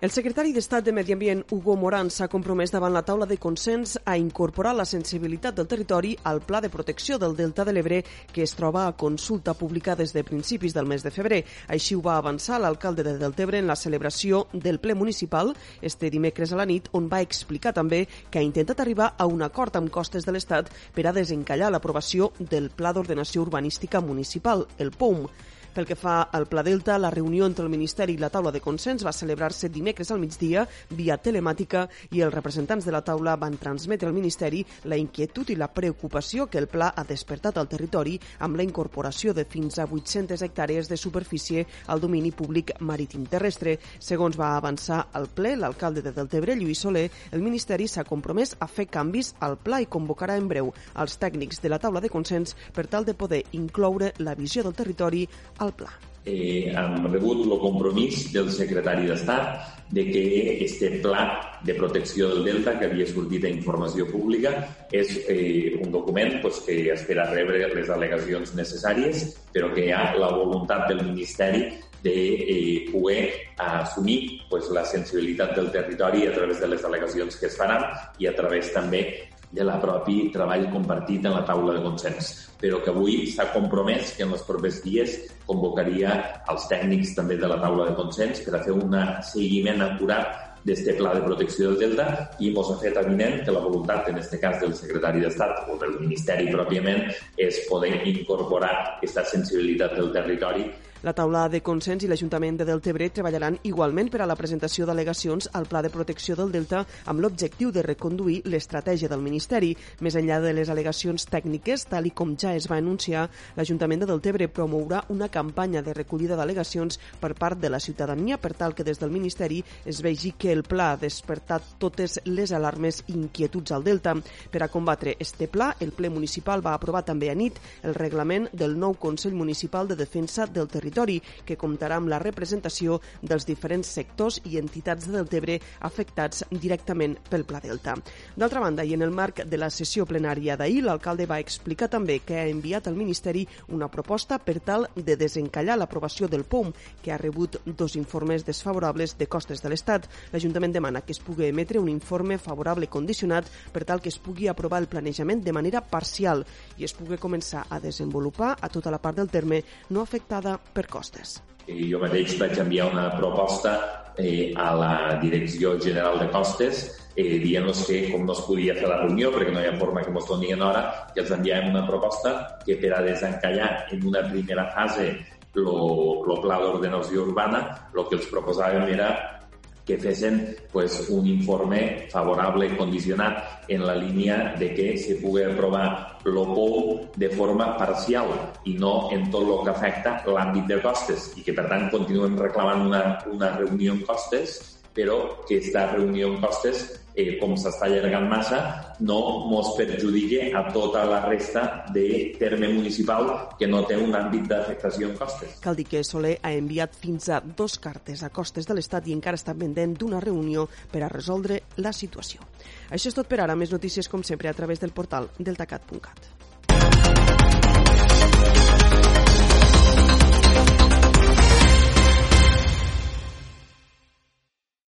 El secretari d'Estat de Medi Ambient, Hugo Morán, s'ha compromès davant la taula de consens a incorporar la sensibilitat del territori al Pla de Protecció del Delta de l'Ebre que es troba a consulta pública des de principis del mes de febrer. Així ho va avançar l'alcalde de Deltebre en la celebració del ple municipal este dimecres a la nit, on va explicar també que ha intentat arribar a un acord amb costes de l'Estat per a desencallar l'aprovació del Pla d'Ordenació Urbanística Municipal, el POUM. Pel que fa al Pla Delta, la reunió entre el Ministeri i la taula de consens va celebrar-se dimecres al migdia via telemàtica i els representants de la taula van transmetre al Ministeri la inquietud i la preocupació que el pla ha despertat al territori amb la incorporació de fins a 800 hectàrees de superfície al domini públic marítim terrestre. Segons va avançar al ple l'alcalde de Deltebre, Lluís Soler, el Ministeri s'ha compromès a fer canvis al pla i convocarà en breu els tècnics de la taula de consens per tal de poder incloure la visió del territori al pla. Eh, hem rebut el compromís del secretari d'Estat de que este pla de protecció del Delta que havia sortit a informació pública és eh, un document pues, que espera rebre les al·legacions necessàries, però que hi ha la voluntat del Ministeri de eh, poder assumir pues, la sensibilitat del territori a través de les delegacions que es faran i a través també de la propi treball compartit en la taula de consens, però que avui s'ha compromès que en els propers dies convocaria els tècnics també de la taula de consens per a fer un seguiment acurat d'este pla de protecció del Delta i ens ha fet evident que la voluntat, en aquest cas del secretari d'Estat o del Ministeri pròpiament, és poder incorporar aquesta sensibilitat del territori la taula de consens i l'Ajuntament de Deltebre treballaran igualment per a la presentació d'al·legacions al Pla de Protecció del Delta amb l'objectiu de reconduir l'estratègia del Ministeri. Més enllà de les al·legacions tècniques, tal i com ja es va anunciar, l'Ajuntament de Deltebre promourà una campanya de recollida d'al·legacions per part de la ciutadania per tal que des del Ministeri es vegi que el pla ha despertat totes les alarmes i inquietuds al Delta. Per a combatre este pla, el ple municipal va aprovar també a nit el reglament del nou Consell Municipal de Defensa del Territori territori, que comptarà amb la representació dels diferents sectors i entitats de Deltebre afectats directament pel Pla Delta. D'altra banda, i en el marc de la sessió plenària d'ahir, l'alcalde va explicar també que ha enviat al Ministeri una proposta per tal de desencallar l'aprovació del POM, que ha rebut dos informes desfavorables de costes de l'Estat. L'Ajuntament demana que es pugui emetre un informe favorable condicionat per tal que es pugui aprovar el planejament de manera parcial i es pugui començar a desenvolupar a tota la part del terme no afectada per costes. I jo mateix vaig enviar una proposta eh, a la Direcció General de Costes eh, dient-los que com no es podia fer la reunió perquè no hi ha forma que ens donien hora que els enviàvem una proposta que per a desencallar en una primera fase el pla d'ordenació urbana el que els proposàvem era que fessin pues, un informe favorable condicionat en la línia de que se pugui aprovar l'OPOU de forma parcial i no en tot el que afecta l'àmbit de costes i que, per tant, continuem reclamant una, una reunió en costes però que aquesta reunió en costes, eh, com s'està allargant massa, no mos perjudique a tota la resta de terme municipal que no té un àmbit d'afectació en costes. Cal dir que Soler ha enviat fins a dos cartes a costes de l'Estat i encara està pendent d'una reunió per a resoldre la situació. Això és tot per ara. Més notícies, com sempre, a través del portal deltacat.cat.